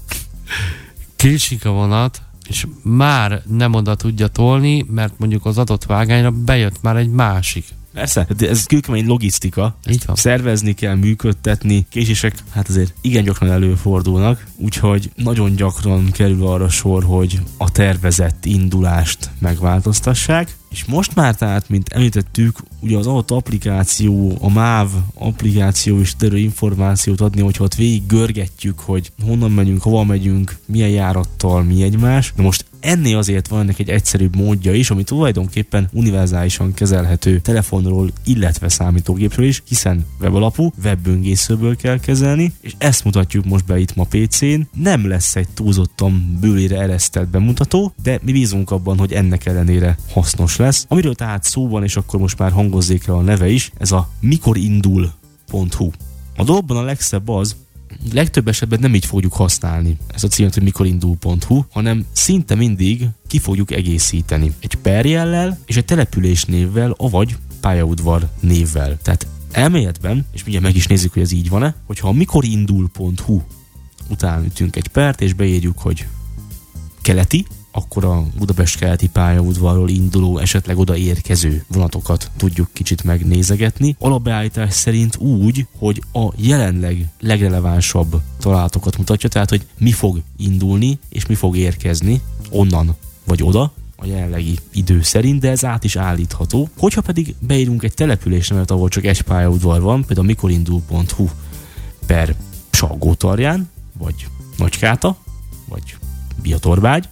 késik a vonat, és már nem oda tudja tolni, mert mondjuk az adott vágányra bejött már egy másik. Persze, ez kőkemény logisztika. Így van. Szervezni kell, működtetni. Késések hát azért igen gyakran előfordulnak, úgyhogy nagyon gyakran kerül arra sor, hogy a tervezett indulást megváltoztassák. És most már tehát, mint említettük, ugye az adott applikáció, a MÁV applikáció is terül információt adni, hogyha ott végig görgetjük, hogy honnan megyünk, hova megyünk, milyen járattal, mi egymás. De most ennél azért van ennek egy egyszerűbb módja is, ami tulajdonképpen univerzálisan kezelhető telefonról, illetve számítógépről is, hiszen webalapú, webböngészőből kell kezelni, és ezt mutatjuk most be itt ma PC-n. Nem lesz egy túlzottan bőlére eresztett bemutató, de mi bízunk abban, hogy ennek ellenére hasznos lesz. Amiről tehát szó van, és akkor most már hangozzék el a neve is, ez a mikorindul.hu. A dologban a legszebb az, legtöbb esetben nem így fogjuk használni ez a címet, hogy mikorindul.hu, hanem szinte mindig ki fogjuk egészíteni. Egy perjellel és egy település névvel, avagy pályaudvar névvel. Tehát elméletben, és mindjárt meg is nézzük, hogy ez így van-e, hogyha a mikorindul.hu után ütünk egy pert, és beírjuk, hogy keleti, akkor a Budapest keleti pályaudvarról induló, esetleg oda érkező vonatokat tudjuk kicsit megnézegetni. Alapbeállítás szerint úgy, hogy a jelenleg legrelevánsabb találatokat mutatja, tehát hogy mi fog indulni és mi fog érkezni onnan vagy oda, a jelenlegi idő szerint, de ez át is állítható. Hogyha pedig beírunk egy településnevet, ahol csak egy pályaudvar van, például mikorindul.hu per Salgótarján, vagy Nagykáta, vagy Biatorbágy,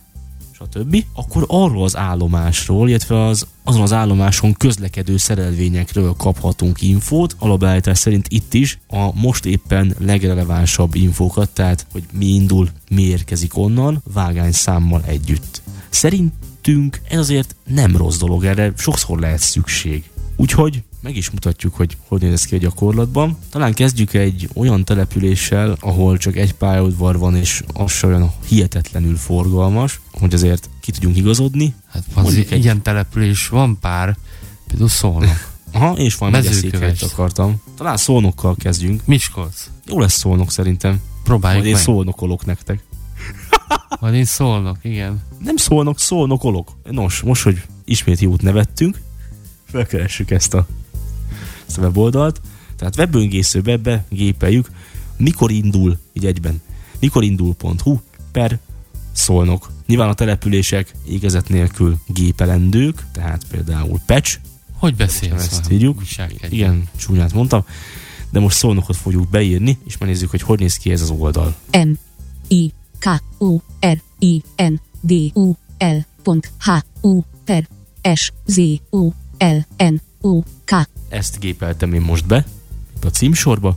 stb., akkor arról az állomásról, illetve az, azon az állomáson közlekedő szerelvényekről kaphatunk infót. Alapállítás szerint itt is a most éppen legrelevánsabb infókat, tehát hogy mi indul, mi érkezik onnan, vágányszámmal együtt. Szerintünk ez azért nem rossz dolog, erre sokszor lehet szükség. Úgyhogy meg is mutatjuk, hogy hogy néz ki a gyakorlatban. Talán kezdjük egy olyan településsel, ahol csak egy pályaudvar van, és az se olyan hihetetlenül forgalmas, hogy azért ki tudjunk igazodni. Hát az egy- ilyen település van pár, például Szolnok, Aha, és van Mezőköves. akartam. Talán szolnokkal kezdjünk. Miskolc. Jó lesz szolnok szerintem. Próbáljuk Majd én meg. nektek. Majd én Szolnok, igen. Nem szólnok, szólnokolok. Nos, most, hogy ismét jót nevettünk, felkeressük ezt a, ezt a weboldalt. Tehát webböngészőbe begépeljük, mikor indul, így egyben, mikorindul.hu per szolnok. Nyilván a települések égezet nélkül gépelendők, tehát például Pecs, Hogy beszélsz? ezt újságkedvény? Igen, csúnyát mondtam, de most szolnokot fogjuk beírni, és megnézzük, hogy hogy néz ki ez az oldal. M I K O R I N D U L pont H U per S Z O L N O K Ezt gépeltem én most be, a címsorba,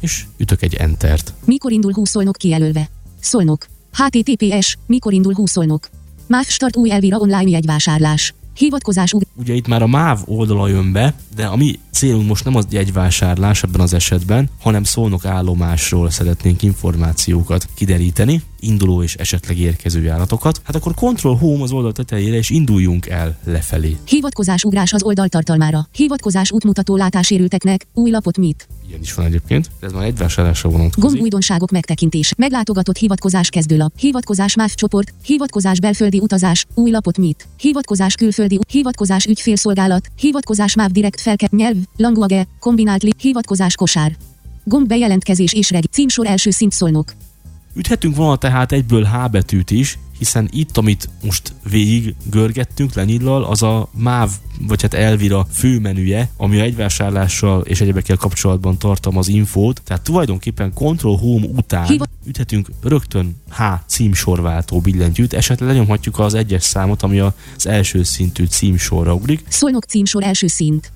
és ütök egy Entert. Mikor indul 20 szolnok kijelölve? Szolnok. HTTPS. Mikor indul 20 szolnok? MÁV start új Elvira online jegyvásárlás. Hivatkozás ug- Ugye itt már a MÁV oldala jön be, de a mi célunk most nem az jegyvásárlás ebben az esetben, hanem szolnok állomásról szeretnénk információkat kideríteni. Induló és esetleg érkező járatokat, hát akkor Control Home az oldal tetejére és induljunk el lefelé. Hivatkozás ugrás az oldal tartalmára. Hivatkozás útmutató látásérülteknek. Új lapot mit? Ilyen is van egyébként. Ez már egy vásárlásra vonatkozik. Gomb újdonságok megtekintés. Meglátogatott hivatkozás kezdőlap. Hivatkozás MÁV csoport. Hivatkozás belföldi utazás. Új lapot mit? Hivatkozás külföldi. Hivatkozás ügyfélszolgálat. Hivatkozás MÁV direkt felke. Nyelv. Language. Kombinált li. Hivatkozás kosár. Gomb bejelentkezés és reg. Címsor első szint szolnok. Üthetünk volna tehát egyből H betűt is, hiszen itt, amit most végig görgettünk Lenyillal, az a MÁV, vagy hát Elvira főmenüje, ami a egyvásárlással és egyebekkel kapcsolatban tartalmaz infót, tehát tulajdonképpen Control Home után üthetünk rögtön H címsorváltó billentyűt, esetleg lenyomhatjuk az egyes számot, ami az első szintű címsorra ugrik, Szolnok címsor első szint.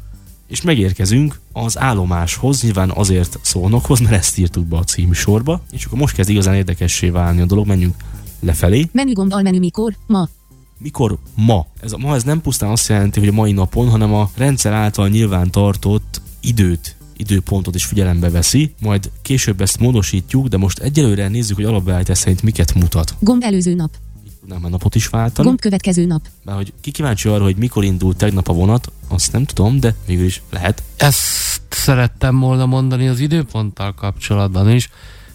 És megérkezünk az állomáshoz, nyilván azért szólnokhoz, mert ezt írtuk be a címsorba, és akkor most kezd igazán érdekessé válni a dolog, menjünk lefelé. Menügomb almenü mikor? Ma. Mikor ma? Ez a ma ez nem pusztán azt jelenti, hogy a mai napon, hanem a rendszer által nyilván tartott időt időpontot is figyelembe veszi, majd később ezt módosítjuk, de most egyelőre nézzük, hogy alapbeállítás szerint miket mutat. Gomb előző nap. Tudnám már napot is váltani. Gomb következő nap. Mert hogy ki kíváncsi arra, hogy mikor indult tegnap a vonat, azt nem tudom, de végül is lehet. Ezt szerettem volna mondani az időponttal kapcsolatban is,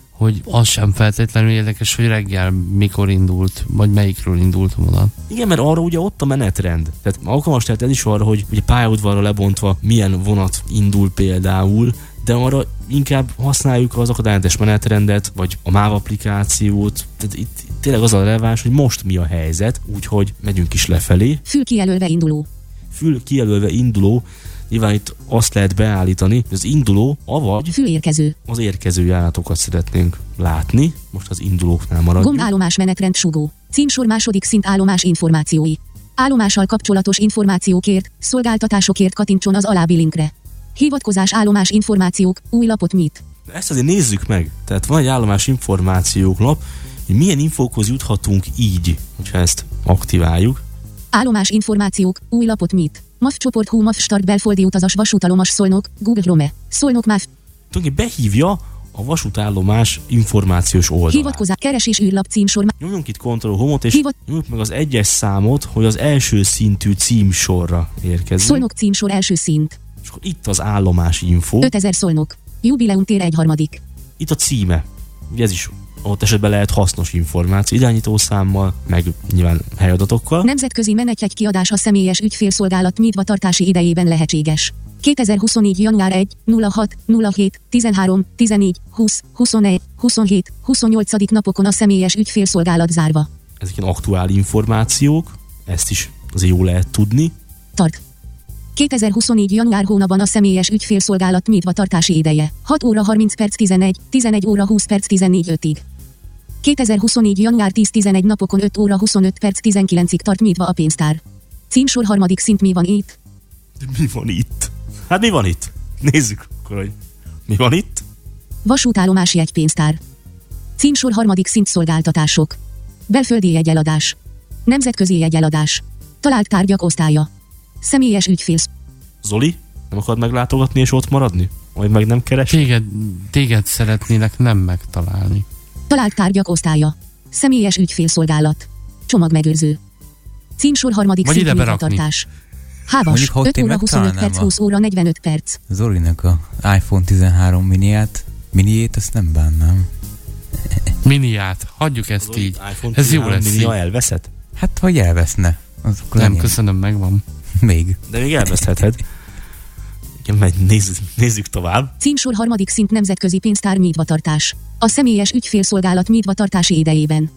hogy az sem feltétlenül érdekes, hogy reggel mikor indult, vagy melyikről indult a vonat. Igen, mert arra ugye ott a menetrend. Tehát alkalmas tehát ez is arra, hogy ugye pályaudvarra lebontva milyen vonat indul például, de arra inkább használjuk az akadályentes menetrendet, vagy a MÁV applikációt. Tehát itt tényleg az a releváns, hogy most mi a helyzet, úgyhogy megyünk is lefelé. Fül kijelölve induló. Fül kijelölve induló, nyilván itt azt lehet beállítani, hogy az induló, avagy Fül érkező. az érkező járatokat szeretnénk látni. Most az indulóknál maradjunk. állomás menetrend sugó. Címsor második szint állomás információi. Állomással kapcsolatos információkért, szolgáltatásokért kattintson az alábbi linkre. Hivatkozás állomás információk, új lapot mit? Ezt azért nézzük meg. Tehát van egy állomás információk lap, hogy milyen infókhoz juthatunk így, hogyha ezt aktiváljuk. Állomás információk, új lapot mit? MAF csoport Hú MAF start belföldi utazas vasútalomas Szolnok, Google Chrome. Szolnok MAF, Tulajdonképpen behívja a vasútállomás információs oldalát. hivatkozás, keresés űrlap címsor, Nyomjunk itt Ctrl Home-ot, és Hivat- nyomjuk meg az egyes számot, hogy az első szintű címsorra érkezzünk. Szolnok címsor első szint. És akkor itt az állomás info, 5000 Szolnok. Jubileum tér egy harmadik. itt a címe. Ugye ez is ott esetben lehet hasznos információ, irányítószámmal, meg nyilván helyadatokkal. Nemzetközi menetjegy kiadás a személyes ügyfélszolgálat nyitva tartási idejében lehetséges. 2024. január 1, 06, 07, 13, 14, 20, 21, 27, 28. napokon a személyes ügyfélszolgálat zárva. Ezek ilyen aktuál információk, ezt is azért jó lehet tudni. Tart. 2024. január hónapban a személyes ügyfélszolgálat nyitva tartási ideje. 6 óra 30 perc 11, 11 óra 20 perc 14 5-ig. 2024. január 10-11 napokon 5 óra 25 perc 19-ig tart nyitva a pénztár. Címsor harmadik szint mi van itt? Mi van itt? Hát mi van itt? Nézzük akkor, hogy mi van itt. Vasútállomás jegypénztár. Címsor harmadik szint szolgáltatások. Belföldi jegyeladás. Nemzetközi jegyeladás. Talált tárgyak osztálya. Személyes ügyfél. Zoli, nem akar meglátogatni és ott maradni? Majd meg nem keres? Téged, téged szeretnének nem megtalálni. Talált tárgyak osztálya. Személyes ügyfélszolgálat. Csomagmegőrző. Címsor harmadik Vagy szint ide berakni. nyitvatartás. Hávas, Mondjuk, ha ott 5 én óra 25 megtalálnám perc, a- 20 óra 45 perc. Zolinak a iPhone 13 miniát, miniét, ezt nem bánnám. Miniát, hagyjuk ezt Zoli, így. iPhone Ez jó 13 lesz mini így. elveszett? Hát, hogy elveszne. Az akkor Nem, köszönöm, megvan. Még. De még elvesztheted. Igen, megy, nézzük, nézzük tovább. Címsor harmadik szint nemzetközi pénztár nyitvatartás. A személyes ügyfélszolgálat nyitvatartási idejében.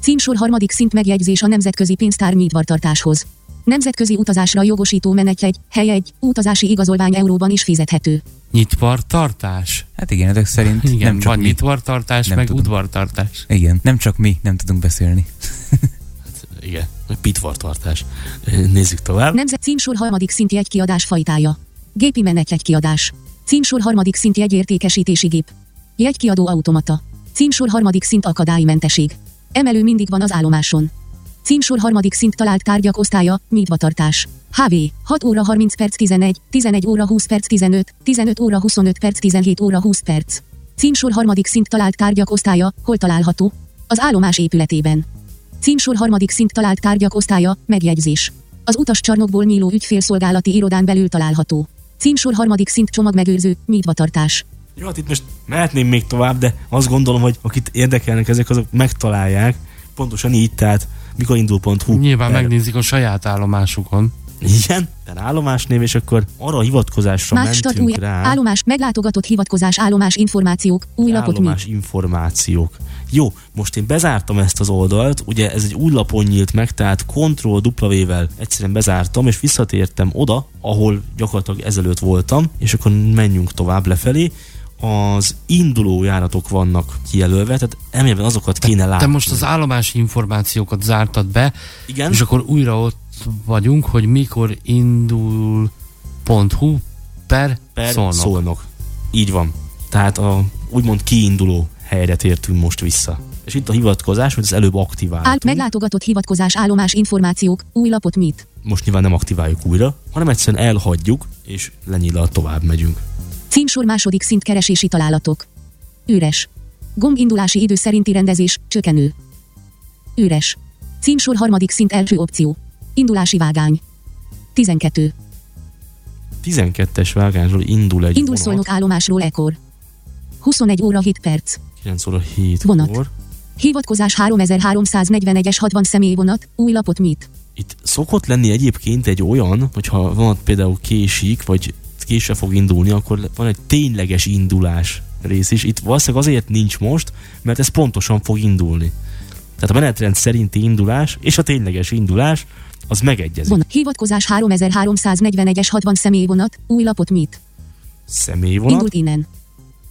Címsor harmadik szint megjegyzés a nemzetközi pénztár nyitvatartáshoz. Nemzetközi utazásra jogosító menetjegy, helyegy, utazási igazolvány euróban is fizethető. Nyitvartartás? Hát igen, ezek szerint Igen, nem csak van mi. nyitvartartás, Nem meg tudom. udvartartás. Igen, nem csak mi nem tudunk beszélni. Igen, pitvartartás. Nézzük tovább. Nemzet címsor harmadik szint jegykiadás fajtája. Gépi menetjegykiadás. Címsor harmadik szint jegyértékesítési gép. Jegykiadó automata. Címsor harmadik szint akadálymenteség. Emelő mindig van az állomáson. Címsor harmadik szint talált tárgyak osztálya, nyitvatartás. HV, 6 óra 30 perc 11, 11 óra 20 perc 15, 15 óra 25 perc 17 óra 20 perc. Címsor harmadik szint talált tárgyak osztálya, hol található? Az állomás épületében. Címsor harmadik szint talált tárgyak osztálya, megjegyzés. Az utascsarnokból nyíló ügyfélszolgálati irodán belül található. Címsor harmadik szint csomagmegőrző, nyitvatartás. Jó, hát itt most mehetném még tovább, de azt gondolom, hogy akit érdekelnek ezek, azok megtalálják. Pontosan így, tehát mikorindul.hu. Nyilván er... megnézik a saját állomásukon. Igen, tehát állomásnév, és akkor arra a hivatkozásra Más mentünk új, rá. Állomás, meglátogatott hivatkozás, állomás információk, új lapot Állomás információk. Jó, most én bezártam ezt az oldalt, ugye ez egy új lapon nyílt meg, tehát Ctrl W-vel egyszerűen bezártam, és visszatértem oda, ahol gyakorlatilag ezelőtt voltam, és akkor menjünk tovább lefelé, az induló járatok vannak kijelölve, tehát emlében azokat kéne látni. Te most az állomási információkat zártad be, Igen? és akkor újra ott vagyunk, hogy mikor indul.hu per, per szolnok. szolnok. Így van. Tehát a úgymond kiinduló helyre tértünk most vissza. És itt a hivatkozás, hogy az előbb aktiváltunk. Áll, meglátogatott hivatkozás állomás információk, új lapot mit? Most nyilván nem aktiváljuk újra, hanem egyszerűen elhagyjuk, és lenyillal tovább megyünk. Címsor második szint keresési találatok. Üres. Gomb indulási idő szerinti rendezés, csökkenő. Üres. Címsor harmadik szint első opció. Indulási vágány. 12. 12-es vágányról indul egy Indul szolnok állomásról ekkor. 21 óra 7 perc. 9 óra 7 Vonat. Óra. Hivatkozás 3341-es 60 személyvonat, új lapot mit? Itt szokott lenni egyébként egy olyan, hogyha van például késik, vagy késve fog indulni, akkor van egy tényleges indulás rész is. Itt valószínűleg azért nincs most, mert ez pontosan fog indulni. Tehát a menetrend szerinti indulás és a tényleges indulás az megegyezik. Vonat. Hivatkozás 3341-es 60 személyvonat, új lapot mit? Személyvonat? Indult innen.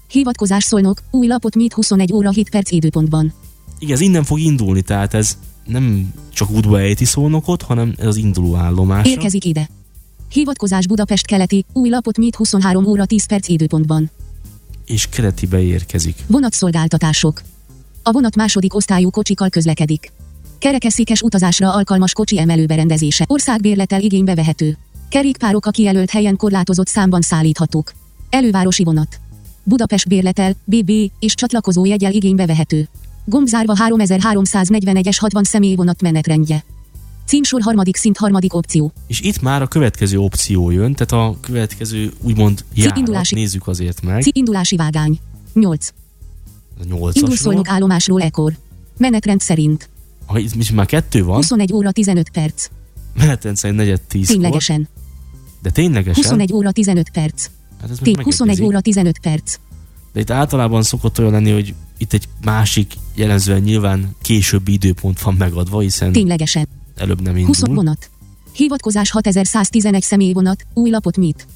Hivatkozás szolnok, új lapot mit 21 óra 7 perc időpontban. Igen, ez innen fog indulni, tehát ez nem csak útba ejti szolnokot, hanem ez az induló állomás. Érkezik ide. Hivatkozás Budapest keleti, új lapot mit 23 óra 10 perc időpontban. És keletibe érkezik. Vonatszolgáltatások. A vonat második osztályú kocsikkal közlekedik. Kerekesszékes utazásra alkalmas kocsi emelőberendezése. Országbérletel igénybe vehető. Kerékpárok a kijelölt helyen korlátozott számban szállíthatók. Elővárosi vonat. Budapest bérletel, BB és csatlakozó jegyel igénybe vehető. Gombzárva 3341-es 60 személyvonat menetrendje. Címsor harmadik szint harmadik opció. És itt már a következő opció jön, tehát a következő úgymond járat, indulási, nézzük azért meg. indulási vágány. 8. A 8 szolnok állomásról ekkor. Menetrend szerint. Ha itt, itt már kettő van. 21 óra 15 perc. Menetrend szerint negyed 10 Ténylegesen. De ténylegesen? 21 óra 15 perc. Hát ez Tény 21 óra 15 perc. De itt általában szokott olyan lenni, hogy itt egy másik jelenzően nyilván későbbi időpont van megadva, hiszen Ténylegesen. előbb nem indul. 20 vonat. Hivatkozás 6111 személyvonat, új lapot mit?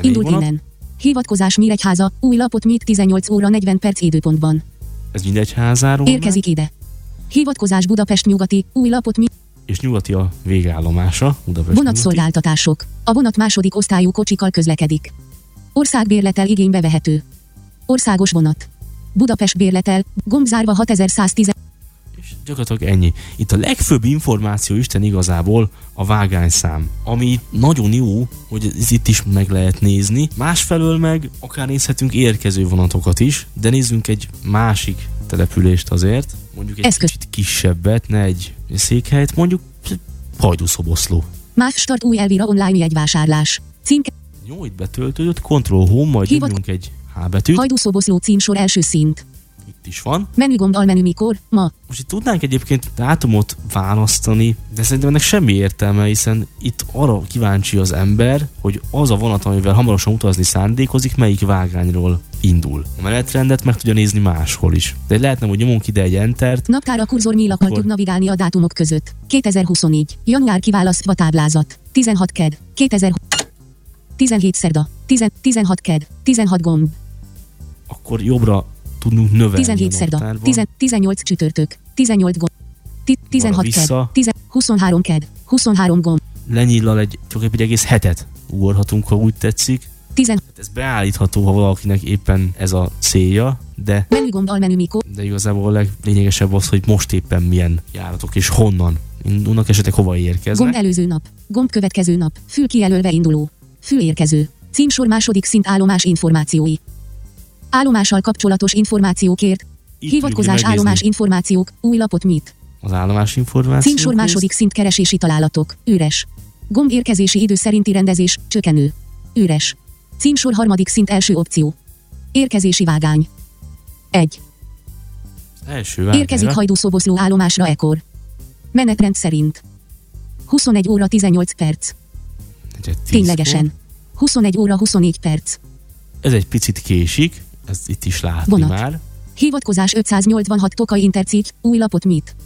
Indult innen. Hivatkozás Miregyháza, új lapot mit 18 óra 40 perc időpontban. Ez Miregyházáról? Érkezik meg? ide. Hivatkozás Budapest nyugati, új lapot mi? És nyugati a végállomása, Budapest Vonatszolgáltatások. A vonat második osztályú kocsikkal közlekedik. Országbérletel igénybe vehető. Országos vonat. Budapest bérletel, gombzárva 6110. Gyakorlatilag ennyi. Itt a legfőbb információ Isten igazából a vágányszám, ami nagyon jó, hogy ez itt is meg lehet nézni. Másfelől meg akár nézhetünk érkező vonatokat is, de nézzünk egy másik települést azért, mondjuk egy Eszköz. kicsit kisebbet, ne egy székhelyet, mondjuk Hajdúszoboszló. Más start új Elvira online vásárlás. Címke. Jó, itt betöltődött, Ctrl Home, majd Hivat... egy H betűt. Hajdúszoboszló címsor első szint. Itt is van. Menügomb almenü mikor, ma. Most itt tudnánk egyébként dátumot választani, de szerintem ennek semmi értelme, hiszen itt arra kíváncsi az ember, hogy az a vonat, amivel hamarosan utazni szándékozik, melyik vágányról indul. A menetrendet meg tudja nézni máshol is. De lehetne, hogy nyomunk ide egy entert. Naptára kurzor nyílakkal akkor... tud navigálni a dátumok között. 2024. Január kiválasztva táblázat. 16 ked. 2000 17 szerda. 10, 16 ked. 16 gomb. Akkor jobbra tudnunk növelni 17 szerda. 10, 18 csütörtök. 18 gomb. 16 ked. 10, 23 ked. 23 gomb. Lenyillal egy, csak egy egész hetet ugorhatunk, ha úgy tetszik. 10. Hát ez beállítható, ha valakinek éppen ez a célja, de... Menügomb almenü mikor. De igazából a leglényegesebb az, hogy most éppen milyen járatok és honnan indulnak, esetleg hova érkeznek. Gomb előző nap. Gomb következő nap. Fül kijelölve induló. Fül érkező. Címsor második szint állomás információi. Állomással kapcsolatos információkért. Itt Hivatkozás állomás információk, új lapot mit. Az állomás információ. Címsor második szint keresési találatok, üres. Gomb érkezési idő szerinti rendezés, csökkenő. Üres. Címsor harmadik szint első opció. Érkezési vágány. 1. Első vágány. Érkezik hajdúszoboszló állomásra ekor. Menetrend szerint. 21 óra 18 perc. Ténylegesen. 21 óra 24 perc. Ez egy picit késik, ezt itt is látni Vonat. már. Hivatkozás 586 Tokaj Intercity, új lapot mit.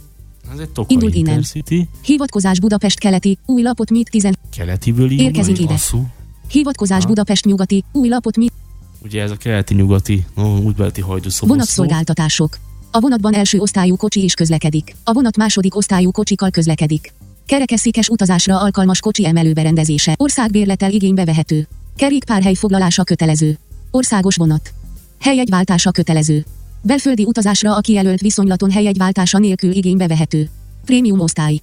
Ez egy Tokaj Indul innen. Intercity. Hivatkozás Budapest keleti, új lapot mit 10. Keletiből indul. Érkezik ide. Asszú. Hivatkozás Ha. Budapest nyugati, új lapot mit. Ugye ez a keleti-nyugati, no, úgy beleti hajdúszoboszló. Vonatszolgáltatások. A vonatban első osztályú kocsi is közlekedik. A vonat második osztályú kocsikkal közlekedik. Kerekesszékes utazásra alkalmas kocsi emelőberendezése. Országbérletel igénybe vehető. Kerékpárhely foglalása kötelező. Országos vonat. Helyegyváltása kötelező. Belföldi utazásra a kijelölt viszonylaton helyegyváltása nélkül igénybe vehető. Prémium osztály.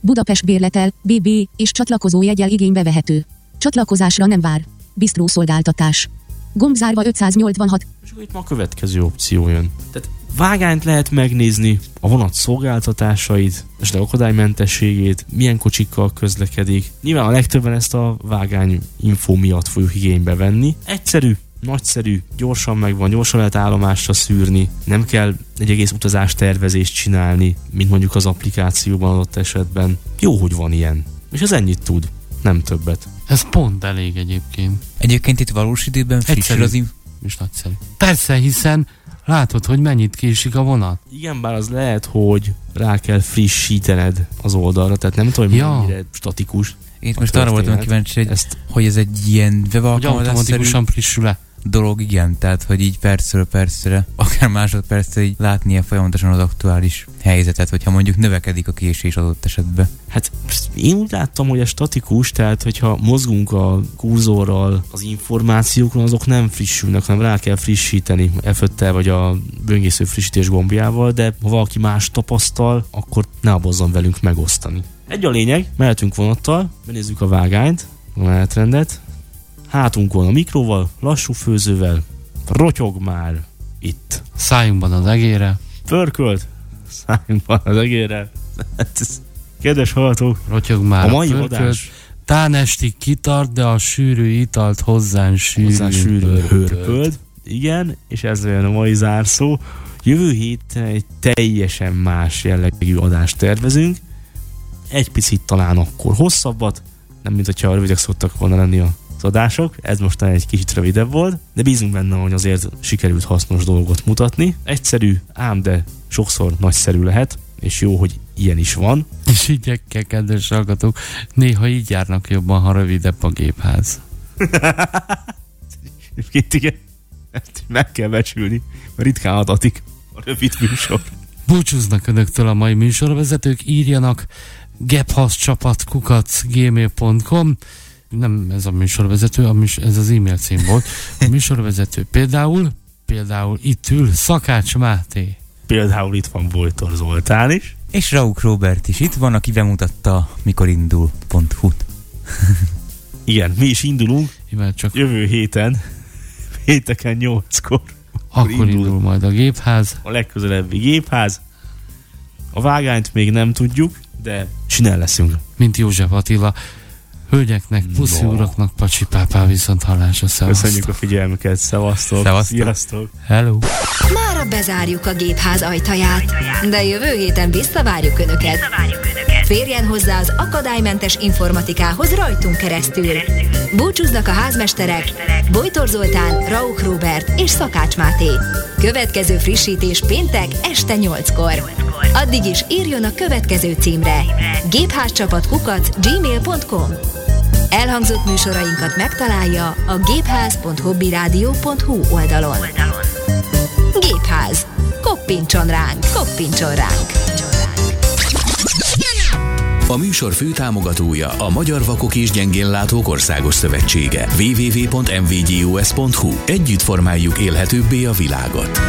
Budapest bérletel, BB és csatlakozó jegyel igénybe vehető. Csatlakozásra nem vár. Bistró szolgáltatás. Gombzárva 586, És itt ma a következő opció jön. Tehát vágányt lehet megnézni, a vonat szolgáltatásait, és a akadálymentességét, milyen kocsikkal közlekedik. Nyilván a legtöbben ezt a vágány info miatt fogjuk igénybe venni. Egyszerű, nagyszerű, gyorsan megvan, gyorsan lehet állomásra szűrni, nem kell egy egész utazás tervezést csinálni, mint mondjuk az applikációban adott esetben. Jó, hogy van ilyen. És ez ennyit tud, nem többet. Ez pont elég egyébként. Egyébként itt valós időben frissül az inf- És nagyszerű. Persze, hiszen látod, hogy mennyit késik a vonat. Igen, bár az lehet, hogy rá kell frissítened az oldalra, tehát nem tudom, hogy Ja. mennyire statikus. Én most arra voltam kíváncsi, hogy, Ezt hogy ez egy ilyen Hogy webalkalmazásszerű automatikusan frissül-e. Dolog, igen, tehát hogy így percről percre, akár másodpercre így látnia folyamatosan az aktuális helyzetet, hogyha mondjuk növekedik a késés adott esetben. Hát én úgy láttam, hogy ez statikus, tehát hogyha mozgunk a kurzorral, az információkon, azok nem frissülnek, hanem rá kell frissíteni f vagy a böngésző frissítés gombjával, de ha valaki más tapasztal, akkor ne abozzon velünk megosztani. Egy a lényeg, mehetünk vonattal, benézzük a vágányt, a menetrendet, hátunkon a mikróval, lassú főzővel, rotyog már itt. Szálljunk az egére, Pörkölt, szálljunk az ez- Kedves hallgatók, rotyog már a mai pörkölt. adás Tán estig kitart, de a sűrű italt hozzán sűrű. hozzá sűrű hörpöld. Igen, és ez olyan a mai zárszó. Jövő héten egy teljesen más jellegű adást tervezünk. Egy picit talán akkor hosszabbat, nem mint hogyha rövidek szoktak volna lenni az adások. Ez most egy kicsit rövidebb volt, de bízunk benne, hogy azért sikerült hasznos dolgot mutatni. Egyszerű, ám de sokszor nagyszerű lehet, és jó, hogy ilyen is van. És így kell, kedves hallgatók, néha így járnak jobban, ha rövidebb a gépház. Egyébként igen, ezt meg kell becsülni, mert ritkán adatik a rövid műsor. Búcsúznak önöktől a mai műsorvezetők, írjanak gephaszcsapat kukac gmail.com nem ez a műsorvezető, a műs- ez az e-mail cím volt. A műsorvezető például, például itt ül Szakács Máté. Például itt van Bojtor Zoltán is. És Rauk Robert is itt van, aki bemutatta mikor indul.hu. Igen, mi is indulunk Mivel csak jövő héten, pénteken 8-kor. akkor indul. indul majd a gépház. A legközelebbi gépház. A vágányt még nem tudjuk, de csinál leszünk. mint József Attila. Hölgyeknek, puszi No. uraknak, pacsi pápá viszont hallásra szevasztok. Köszönjük a figyelmüket, szevasztok. Szevasztok. Sziasztok. Hello. Mára bezárjuk a gépház ajtaját, de jövő héten visszavárjuk Önöket. Férjen hozzá az akadálymentes informatikához rajtunk keresztül. Búcsúznak a házmesterek Bojtor Zoltán, Rauch Robert és Szakács Máté. Következő frissítés péntek este 8-kor. Addig is írjon a következő címre gépházcsapatkukac gmail.com Elhangzott műsorainkat megtalálja a gépház.hobbyradio.hu oldalon. Gépház. Koppintson ránk, koppintson ránk. A műsor főtámogatója a Magyar Vakok és Gyengénlátók Országos Szövetsége. www.mvgus.hu Együtt formáljuk élhetőbbé a világot.